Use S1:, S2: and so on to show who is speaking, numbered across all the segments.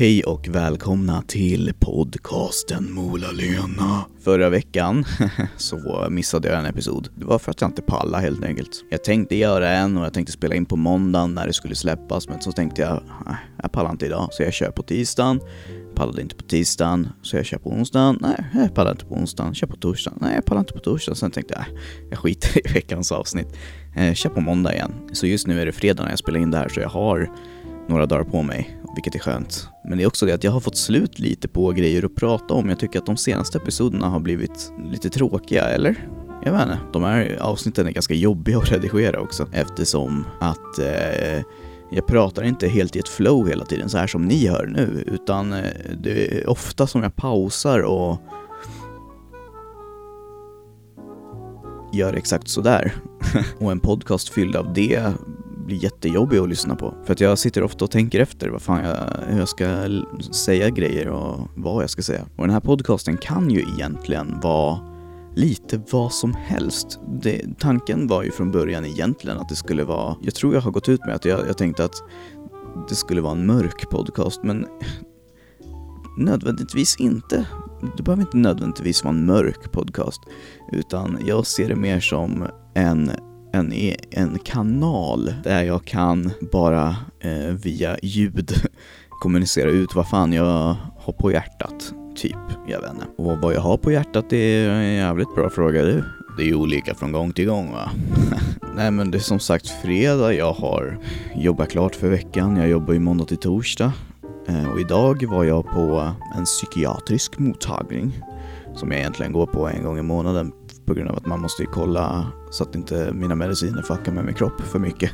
S1: Hej och välkomna till podcasten Mola-Lena. Förra veckan så missade jag en episod. Det var för att jag inte pallade helt enkelt. Jag tänkte göra en och jag tänkte spela in på måndagen när det skulle släppas men så tänkte jag, nej, jag pallar inte idag så jag kör på tisdagen. Pallade inte på tisdagen, så jag kör på onsdagen. Nej, jag pallar inte på onsdagen. Kör på torsdagen. Nej, jag pallar inte på torsdagen. Sen tänkte jag, jag skiter i veckans avsnitt. Eh, kör på måndag igen. Så just nu är det fredag när jag spelar in det här så jag har några dagar på mig, vilket är skönt. Men det är också det att jag har fått slut lite på grejer att prata om. Jag tycker att de senaste episoderna har blivit lite tråkiga, eller? Jag vet inte. De här avsnitten är ganska jobbiga att redigera också eftersom att eh, jag pratar inte helt i ett flow hela tiden så här som ni hör nu utan eh, det är ofta som jag pausar och gör exakt sådär. och en podcast fylld av det blir jättejobbig att lyssna på. För att jag sitter ofta och tänker efter vad fan jag, hur jag ska säga grejer och vad jag ska säga. Och den här podcasten kan ju egentligen vara lite vad som helst. Det, tanken var ju från början egentligen att det skulle vara, jag tror jag har gått ut med att jag, jag tänkte att det skulle vara en mörk podcast men nödvändigtvis inte. Det behöver inte nödvändigtvis vara en mörk podcast utan jag ser det mer som en en, en kanal där jag kan bara eh, via ljud kommunicera ut vad fan jag har på hjärtat. Typ, jag vet inte. Och vad jag har på hjärtat det är en jävligt bra fråga du. Det är ju olika från gång till gång va. Nej men det är som sagt fredag, jag har jobbat klart för veckan. Jag jobbar ju måndag till torsdag. Eh, och idag var jag på en psykiatrisk mottagning som jag egentligen går på en gång i månaden på grund av att man måste kolla så att inte mina mediciner fuckar med min kropp för mycket.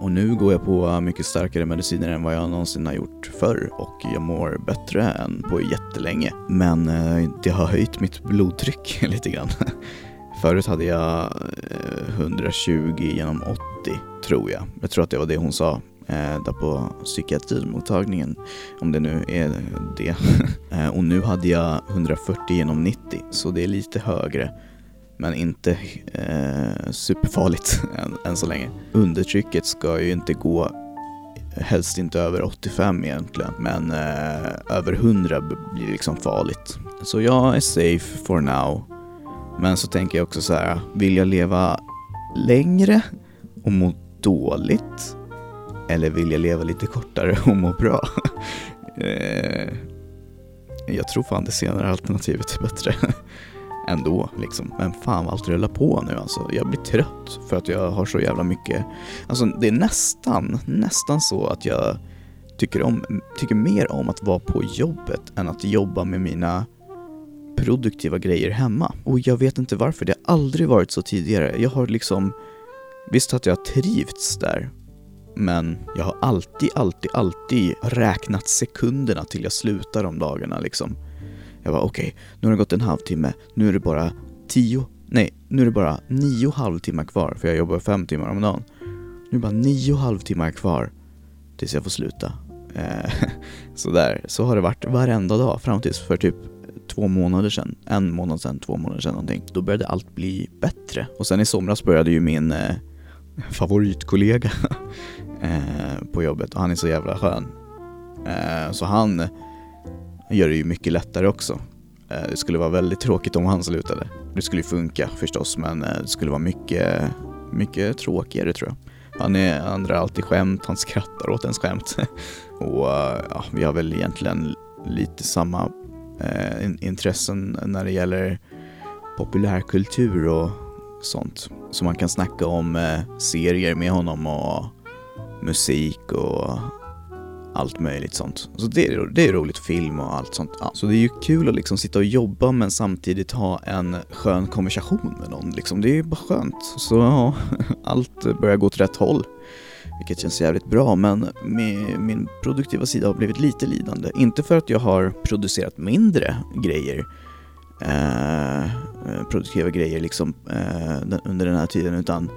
S1: Och nu går jag på mycket starkare mediciner än vad jag någonsin har gjort förr och jag mår bättre än på jättelänge. Men eh, det har höjt mitt blodtryck lite grann. Förut hade jag eh, 120 genom 80 tror jag. Jag tror att det var det hon sa eh, där på psykiatrimottagningen, om det nu är det. och nu hade jag 140 genom 90, så det är lite högre men inte eh, superfarligt än, än så länge. Undertrycket ska ju inte gå helst inte över 85 egentligen, men eh, över 100 blir liksom farligt. Så jag är safe for now. Men så tänker jag också så här, vill jag leva längre och må dåligt? Eller vill jag leva lite kortare och må bra? eh, jag tror fan det senare alternativet är bättre ändå liksom. Men fan vad allt rullar på nu alltså. Jag blir trött för att jag har så jävla mycket, alltså det är nästan, nästan så att jag tycker, om, tycker mer om att vara på jobbet än att jobba med mina produktiva grejer hemma. Och jag vet inte varför, det har aldrig varit så tidigare. Jag har liksom, visst att jag har trivts där, men jag har alltid, alltid, alltid räknat sekunderna till jag slutar de dagarna liksom. Jag var okej, okay, nu har det gått en halvtimme, nu är det bara tio, nej, nu är det bara nio halvtimmar kvar för jag jobbar fem timmar om dagen. Nu är det bara nio halvtimmar kvar tills jag får sluta. Eh, sådär, så har det varit varenda dag fram tills för typ två månader sedan, en månad sedan, två månader sedan någonting. Då började allt bli bättre. Och sen i somras började ju min eh, favoritkollega eh, på jobbet och han är så jävla skön. Eh, så han gör det ju mycket lättare också. Eh, det skulle vara väldigt tråkigt om han slutade. Det skulle ju funka förstås, men eh, det skulle vara mycket, mycket tråkigare tror jag. Han, är, han drar alltid skämt, han skrattar åt ens skämt. Och eh, ja, vi har väl egentligen lite samma eh, intressen när det gäller populärkultur och sånt. Så man kan snacka om eh, serier med honom och musik och allt möjligt sånt. Så det är, det är roligt, film och allt sånt. Ja. Så det är ju kul att liksom sitta och jobba men samtidigt ha en skön konversation med någon. Liksom. Det är ju bara skönt. Så ja, allt börjar gå åt rätt håll. Vilket känns jävligt bra, men min produktiva sida har blivit lite lidande. Inte för att jag har producerat mindre grejer, eh, produktiva grejer liksom eh, under den här tiden, utan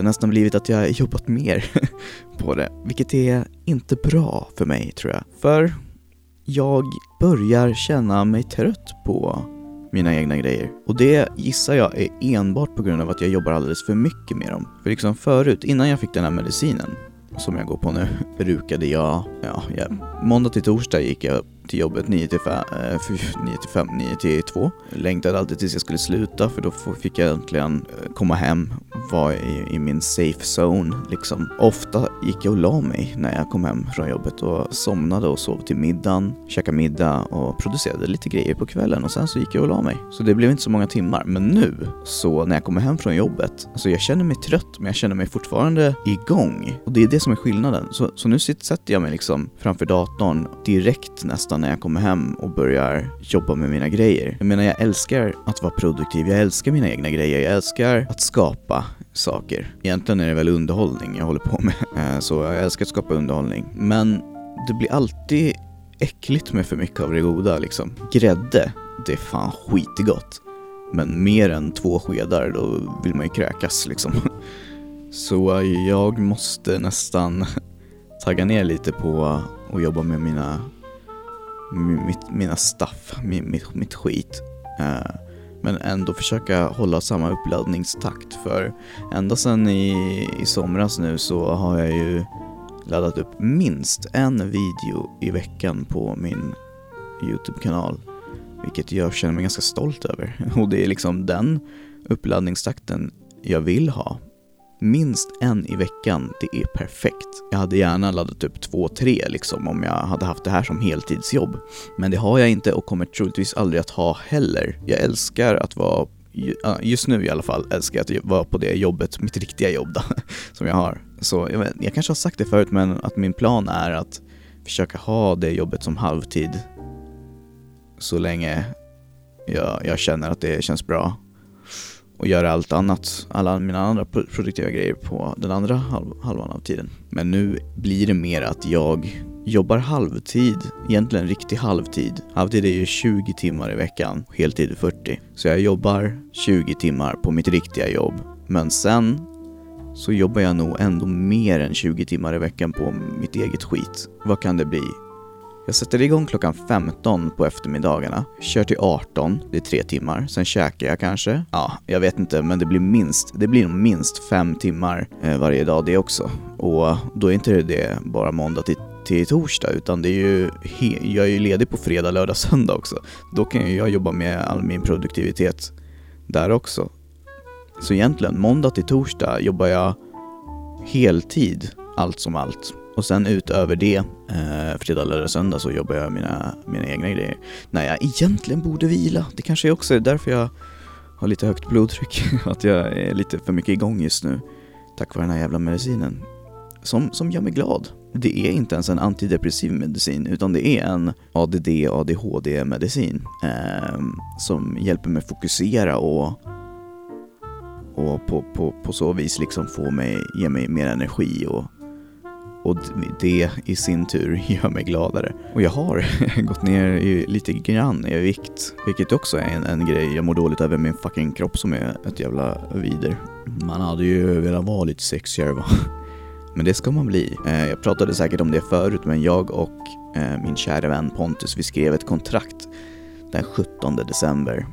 S1: det har nästan blivit att jag har jobbat mer på det, vilket är inte bra för mig tror jag. För jag börjar känna mig trött på mina egna grejer. Och det gissar jag är enbart på grund av att jag jobbar alldeles för mycket med dem. För liksom förut, innan jag fick den här medicinen, som jag går på nu, brukade jag, ja, jag måndag till torsdag gick jag till jobbet 9 till 5, 9 eh, till 5, 9 till 2. Längtade alltid tills jag skulle sluta för då fick jag äntligen eh, komma hem, vara i, i min safe zone liksom. Ofta gick jag och la mig när jag kom hem från jobbet och somnade och sov till middagen, käkade middag och producerade lite grejer på kvällen och sen så gick jag och la mig. Så det blev inte så många timmar. Men nu, så när jag kommer hem från jobbet, alltså jag känner mig trött men jag känner mig fortfarande igång. Och det är det som är skillnaden. Så, så nu sätter jag mig liksom framför datorn direkt nästan när jag kommer hem och börjar jobba med mina grejer. Jag menar, jag älskar att vara produktiv, jag älskar mina egna grejer, jag älskar att skapa saker. Egentligen är det väl underhållning jag håller på med, eh, så jag älskar att skapa underhållning. Men det blir alltid äckligt med för mycket av det goda liksom. Grädde, det är fan skitgott. Men mer än två skedar, då vill man ju kräkas liksom. Så jag måste nästan tagga ner lite på att jobba med mina mitt, mina staff, mitt, mitt skit. Uh, men ändå försöka hålla samma uppladdningstakt för ända sedan i, i somras nu så har jag ju laddat upp minst en video i veckan på min YouTube-kanal. Vilket jag känner mig ganska stolt över. Och det är liksom den uppladdningstakten jag vill ha minst en i veckan, det är perfekt. Jag hade gärna laddat upp två, tre liksom om jag hade haft det här som heltidsjobb. Men det har jag inte och kommer troligtvis aldrig att ha heller. Jag älskar att vara just nu i alla fall älskar jag att vara på det jobbet, mitt riktiga jobb då, som jag har. Så jag, vet, jag kanske har sagt det förut men att min plan är att försöka ha det jobbet som halvtid så länge jag, jag känner att det känns bra och göra allt annat, alla mina andra produktiva grejer på den andra halv, halvan av tiden. Men nu blir det mer att jag jobbar halvtid, egentligen riktig halvtid. Halvtid är ju 20 timmar i veckan, heltid är 40. Så jag jobbar 20 timmar på mitt riktiga jobb. Men sen så jobbar jag nog ändå mer än 20 timmar i veckan på mitt eget skit. Vad kan det bli? Jag sätter igång klockan 15 på eftermiddagarna, kör till 18, det är tre timmar, sen käkar jag kanske. Ja, jag vet inte, men det blir minst, det blir nog minst fem timmar eh, varje dag det också. Och då är inte det bara måndag till till torsdag utan det är ju, jag är ju ledig på fredag, lördag, söndag också. Då kan ju jag jobba med all min produktivitet där också. Så egentligen, måndag till torsdag jobbar jag heltid, allt som allt. Och sen utöver det, eh, fredag, lördag, söndag så jobbar jag mina, mina egna grejer. När jag egentligen borde vila. Det kanske också är därför jag har lite högt blodtryck. Att jag är lite för mycket igång just nu. Tack vare den här jävla medicinen. Som, som gör mig glad. Det är inte ens en antidepressiv medicin utan det är en ADD, ADHD medicin. Eh, som hjälper mig fokusera och och på, på, på så vis liksom få mig, ge mig mer energi och och det i sin tur gör mig gladare. Och jag har gått ner lite grann i vikt, vilket också är en, en grej. Jag mår dåligt över min fucking kropp som är ett jävla vider. Man hade ju velat vara lite sexigare va. Men det ska man bli. Eh, jag pratade säkert om det förut, men jag och eh, min kära vän Pontus, vi skrev ett kontrakt den 17 december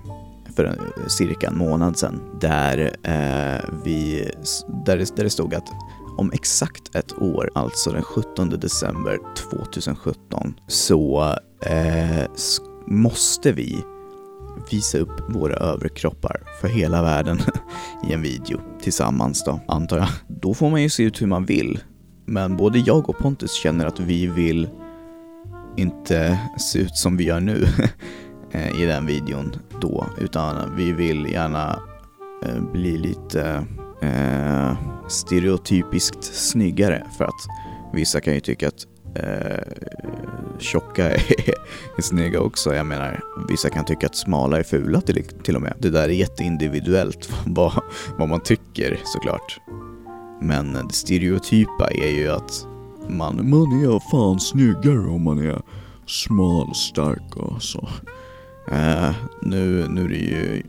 S1: för cirka en månad sedan där, eh, vi, där, det, där det stod att om exakt ett år, alltså den 17 december 2017, så eh, måste vi visa upp våra överkroppar för hela världen i en video tillsammans då, antar jag. Då får man ju se ut hur man vill. Men både jag och Pontus känner att vi vill inte se ut som vi gör nu eh, i den videon då, utan vi vill gärna eh, bli lite eh, stereotypiskt snyggare för att vissa kan ju tycka att eh, tjocka är, är snygga också. Jag menar, vissa kan tycka att smala är fula till, till och med. Det där är jätteindividuellt vad, vad man tycker såklart. Men det stereotypa är ju att man, man är fan snyggare om man är smal, stark och så. Eh, nu, nu är det ju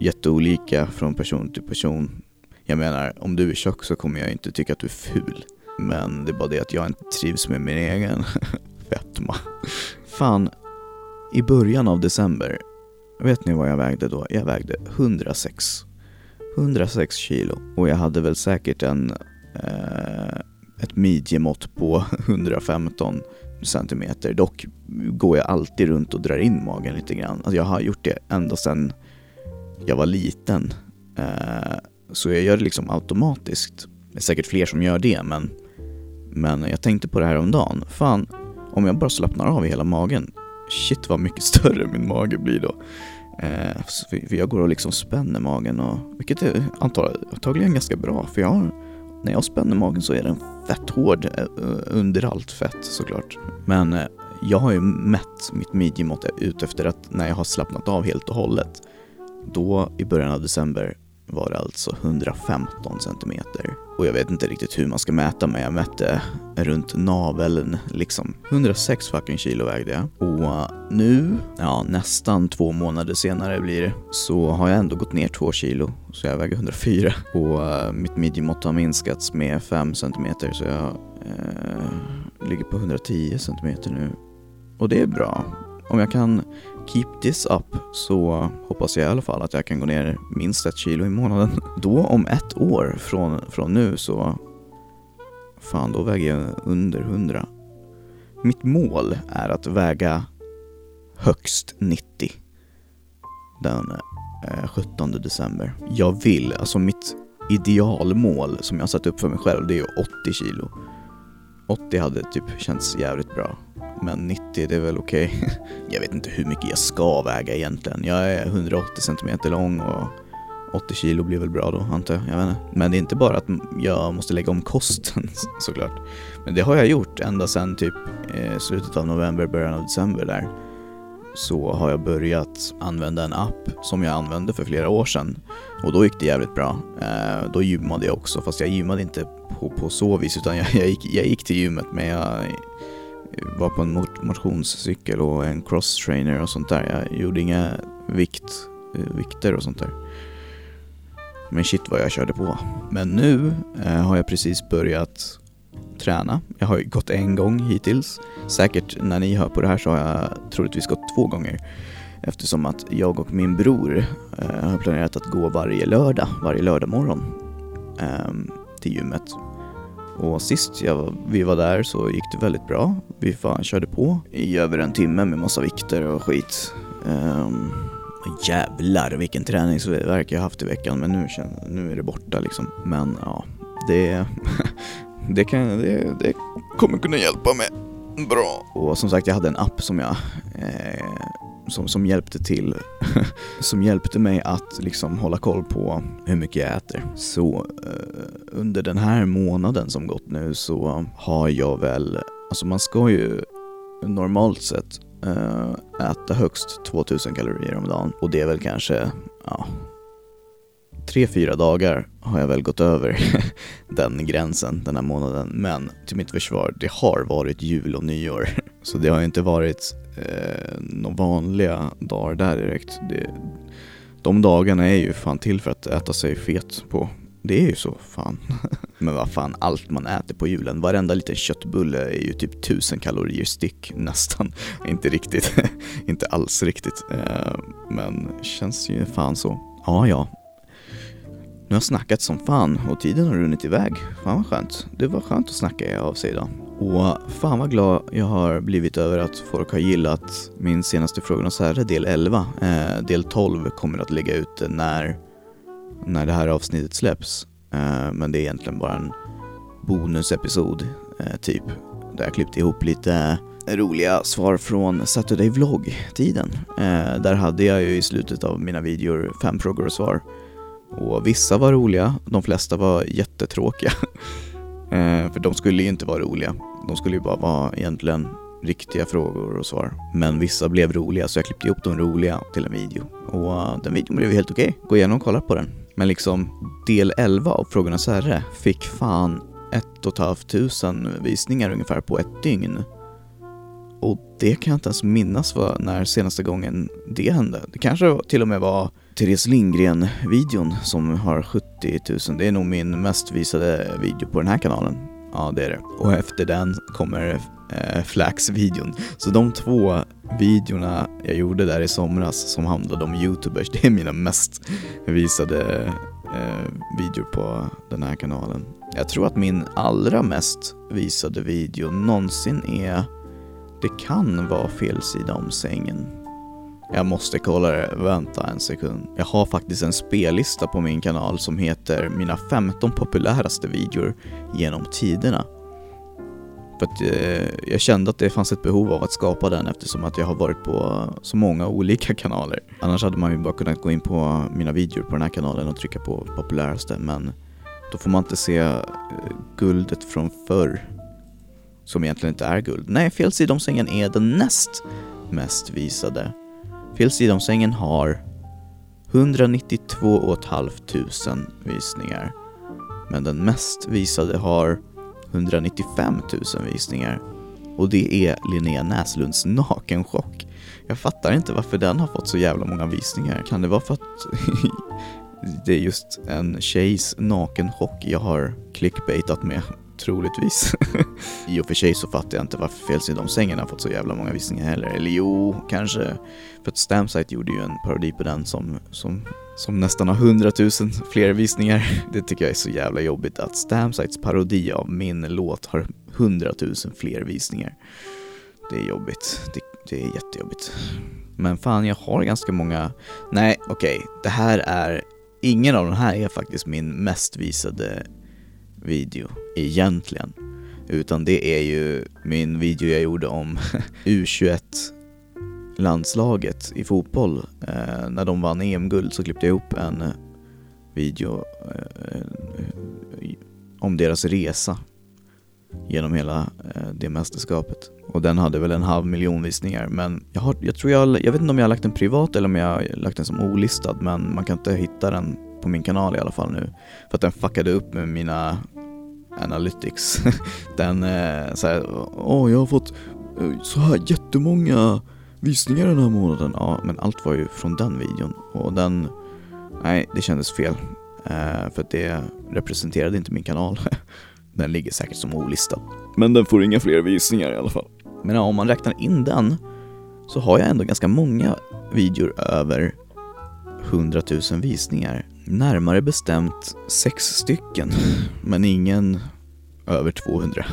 S1: jätteolika från person till person. Jag menar, om du är tjock så kommer jag inte tycka att du är ful. Men det är bara det att jag inte trivs med min egen fetma. Fan, i början av december, vet ni vad jag vägde då? Jag vägde 106. 106 kilo. Och jag hade väl säkert en, eh, ett midjemått på 115 centimeter. Dock går jag alltid runt och drar in magen lite grann. Alltså jag har gjort det ända sedan jag var liten. Eh, så jag gör det liksom automatiskt. Det är säkert fler som gör det, men, men jag tänkte på det här om dagen. Fan, om jag bara slappnar av i hela magen, shit vad mycket större min mage blir då. Eh, för jag går och liksom spänner magen och, vilket är antagligen ganska bra för jag har, när jag spänner magen så är den fett hård eh, eh, under allt fett såklart. Men eh, jag har ju mätt mitt midjemått eh, ut efter att när jag har slappnat av helt och hållet. Då i början av december var det alltså 115 centimeter. Och jag vet inte riktigt hur man ska mäta men jag mätte runt naveln liksom. 106 fucking kilo vägde jag. Och eh, nu, ja nästan två månader senare blir det, så har jag ändå gått ner två kilo. Så jag väger 104. Och uh, mitt midjemått har minskats med 5 centimeter så jag uh, ligger på 110 centimeter nu. Och det är bra. Om jag kan keep this up så hoppas jag i alla fall att jag kan gå ner minst ett kilo i månaden. Då om ett år från, från nu så fan då väger jag under 100. Mitt mål är att väga högst 90 den eh, 17 december. Jag vill, alltså mitt idealmål som jag satt upp för mig själv det är 80 kilo. 80 hade typ känts jävligt bra. Men 90 det är väl okej. Okay. Jag vet inte hur mycket jag ska väga egentligen. Jag är 180 cm lång och 80 kilo blir väl bra då antar jag. jag vet inte. Men det är inte bara att jag måste lägga om kosten såklart. Men det har jag gjort ända sedan typ eh, slutet av november, början av december där. Så har jag börjat använda en app som jag använde för flera år sedan. Och då gick det jävligt bra. Eh, då gymmade jag också, fast jag gymmade inte på, på så vis utan jag, jag, gick, jag gick till gymmet men jag var på en motionscykel och en cross-trainer och sånt där. Jag gjorde inga vikt, eh, vikter och sånt där. Men shit vad jag körde på. Men nu eh, har jag precis börjat träna. Jag har gått en gång hittills. Säkert när ni hör på det här så har jag troligtvis gått två gånger. Eftersom att jag och min bror eh, har planerat att gå varje lördag, varje lördag morgon eh, till gymmet och sist jag, vi var där så gick det väldigt bra. Vi fan körde på i över en timme med massa vikter och skit. Eh, jävlar vilken träningsverk jag haft i veckan men nu, nu är det borta liksom. Men ja, det, det, kan, det, det kommer kunna hjälpa mig bra. Och som sagt jag hade en app som jag eh, som, som hjälpte till, som hjälpte mig att liksom hålla koll på hur mycket jag äter. Så eh, under den här månaden som gått nu så har jag väl, alltså man ska ju normalt sett eh, äta högst 2000 kalorier om dagen och det är väl kanske, ja, tre, fyra dagar har jag väl gått över den gränsen den här månaden. Men till mitt försvar, det har varit jul och nyår. Så det har inte varit eh, några vanliga dagar där direkt. Det, de dagarna är ju fan till för att äta sig fet på. Det är ju så, fan. Men vad fan, allt man äter på julen, varenda liten köttbulle är ju typ tusen kalorier styck nästan. Inte riktigt, inte alls riktigt. Eh, men känns ju fan så. Ja, ja, nu har jag snackat som fan och tiden har runnit iväg. Fan vad skönt. Det var skönt att snacka av sig idag. Och fan vad glad jag har blivit över att folk har gillat min senaste Frågorna så här del 11. Eh, del 12 kommer att ligga ute när, när det här avsnittet släpps. Eh, men det är egentligen bara en bonusepisod, eh, typ. Där jag klippte ihop lite roliga svar från Saturday Vlog-tiden. Eh, där hade jag ju i slutet av mina videor fem frågor och svar. Och vissa var roliga, de flesta var jättetråkiga. eh, för de skulle ju inte vara roliga. De skulle ju bara vara egentligen riktiga frågor och svar. Men vissa blev roliga så jag klippte ihop de roliga till en video. Och uh, den videon blev helt okej. Okay. Gå igenom och kolla på den. Men liksom del 11 av Frågornas herre fick fan ett och ett halvt tusen visningar ungefär på ett dygn. Och det kan jag inte ens minnas var när senaste gången det hände. Det kanske till och med var Therese Lindgren-videon som har 70 000. Det är nog min mest visade video på den här kanalen. Ja, det är det. Och efter den kommer eh, Flax-videon. Så de två videorna jag gjorde där i somras som handlade om youtubers, det är mina mest visade eh, videor på den här kanalen. Jag tror att min allra mest visade video någonsin är Det kan vara fel sida om sängen. Jag måste kolla det, vänta en sekund. Jag har faktiskt en spellista på min kanal som heter Mina 15 populäraste videor genom tiderna. För att eh, jag kände att det fanns ett behov av att skapa den eftersom att jag har varit på så många olika kanaler. Annars hade man ju bara kunnat gå in på mina videor på den här kanalen och trycka på populäraste men då får man inte se eh, guldet från förr som egentligen inte är guld. Nej, fel sida om sängen är den näst mest visade. Fel sida om sängen har 192 500 visningar. Men den mest visade har 195 000 visningar. Och det är Linnea Näslunds nakenchock. Jag fattar inte varför den har fått så jävla många visningar. Kan det vara för att det är just en tjejs nakenchock jag har clickbaitat med? Troligtvis. I och för sig så fattar jag inte varför Felsida om sängen har fått så jävla många visningar heller. Eller jo, kanske. För att Stamsite gjorde ju en parodi på den som, som, som nästan har hundratusen fler visningar. Det tycker jag är så jävla jobbigt att Stamsites parodi av min låt har hundratusen fler visningar. Det är jobbigt. Det, det är jättejobbigt. Men fan, jag har ganska många... Nej, okej. Okay. Det här är... Ingen av de här är faktiskt min mest visade video egentligen. Utan det är ju min video jag gjorde om U21 landslaget i fotboll. Eh, när de vann EM-guld så klippte jag ihop en eh, video eh, om deras resa genom hela eh, det mästerskapet. Och den hade väl en halv miljon visningar men jag, har, jag tror jag, jag vet inte om jag har lagt den privat eller om jag har lagt den som olistad men man kan inte hitta den på min kanal i alla fall nu. För att den fuckade upp med mina analytics. den eh, såhär, åh jag har fått eh, så här jättemånga visningar den här månaden. Ja, men allt var ju från den videon och den, nej det kändes fel. Eh, för att det representerade inte min kanal. den ligger säkert som olistad. Men den får inga fler visningar i alla fall. Men ja, om man räknar in den så har jag ändå ganska många videor över 100 000 visningar. Närmare bestämt sex stycken, men ingen över 200.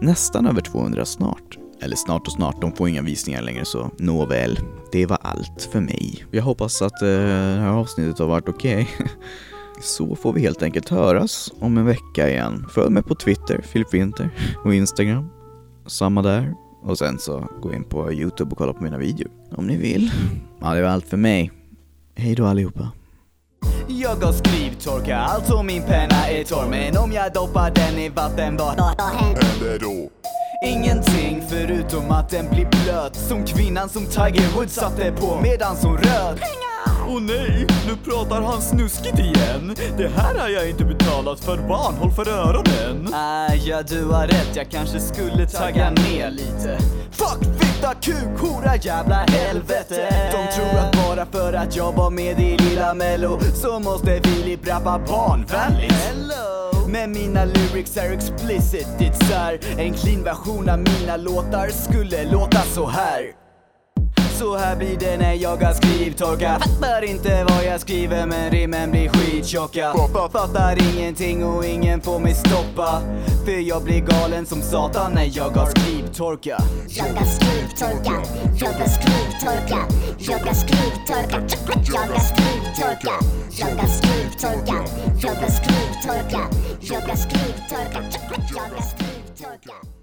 S1: Nästan över 200 snart. Eller snart och snart, de får inga visningar längre så nåväl, det var allt för mig. Jag hoppas att eh, det här avsnittet har varit okej. Okay. Så får vi helt enkelt höras om en vecka igen. Följ mig på Twitter, Filip Winter, och Instagram. Samma där. Och sen så gå in på Youtube och kolla på mina videor. Om ni vill. Ja, det var allt för mig. Hej då allihopa. Jag har skrivtorka, alltså min penna är torr. Men om jag doppar den i vatten, vad händer? Då? Ingenting förutom att den blir blöt. Som kvinnan som Tiger Woods satte på medan hon röd Åh oh, nej, nu pratar han snuskigt igen. Det här har jag inte betalat för. Barn, håll för öronen. Ah, ja du har rätt, jag kanske skulle tagga ner lite. Fuck, fitta, kuk, hora, jävla helvete. De tror att bara för att jag var med i Lilla Mello Så måste Filip rappa barnvänligt. Men mina lyrics är explicit, det är en clean version av mina låtar skulle låta så här så här blir det när jag har skrivtorka. Fattar inte vad jag skriver men rimmen blir skittjocka. Fattar ingenting och ingen får mig stoppa. För jag blir galen som satan när jag har skrivtorka. Jag har skrivtorka, jag har skrivtorka Jag har skrivtorka, jag har skrivtorka Jag har skrivtorka, jag har skrivtorka Jag har skrivtorka, jag har skrivtorka.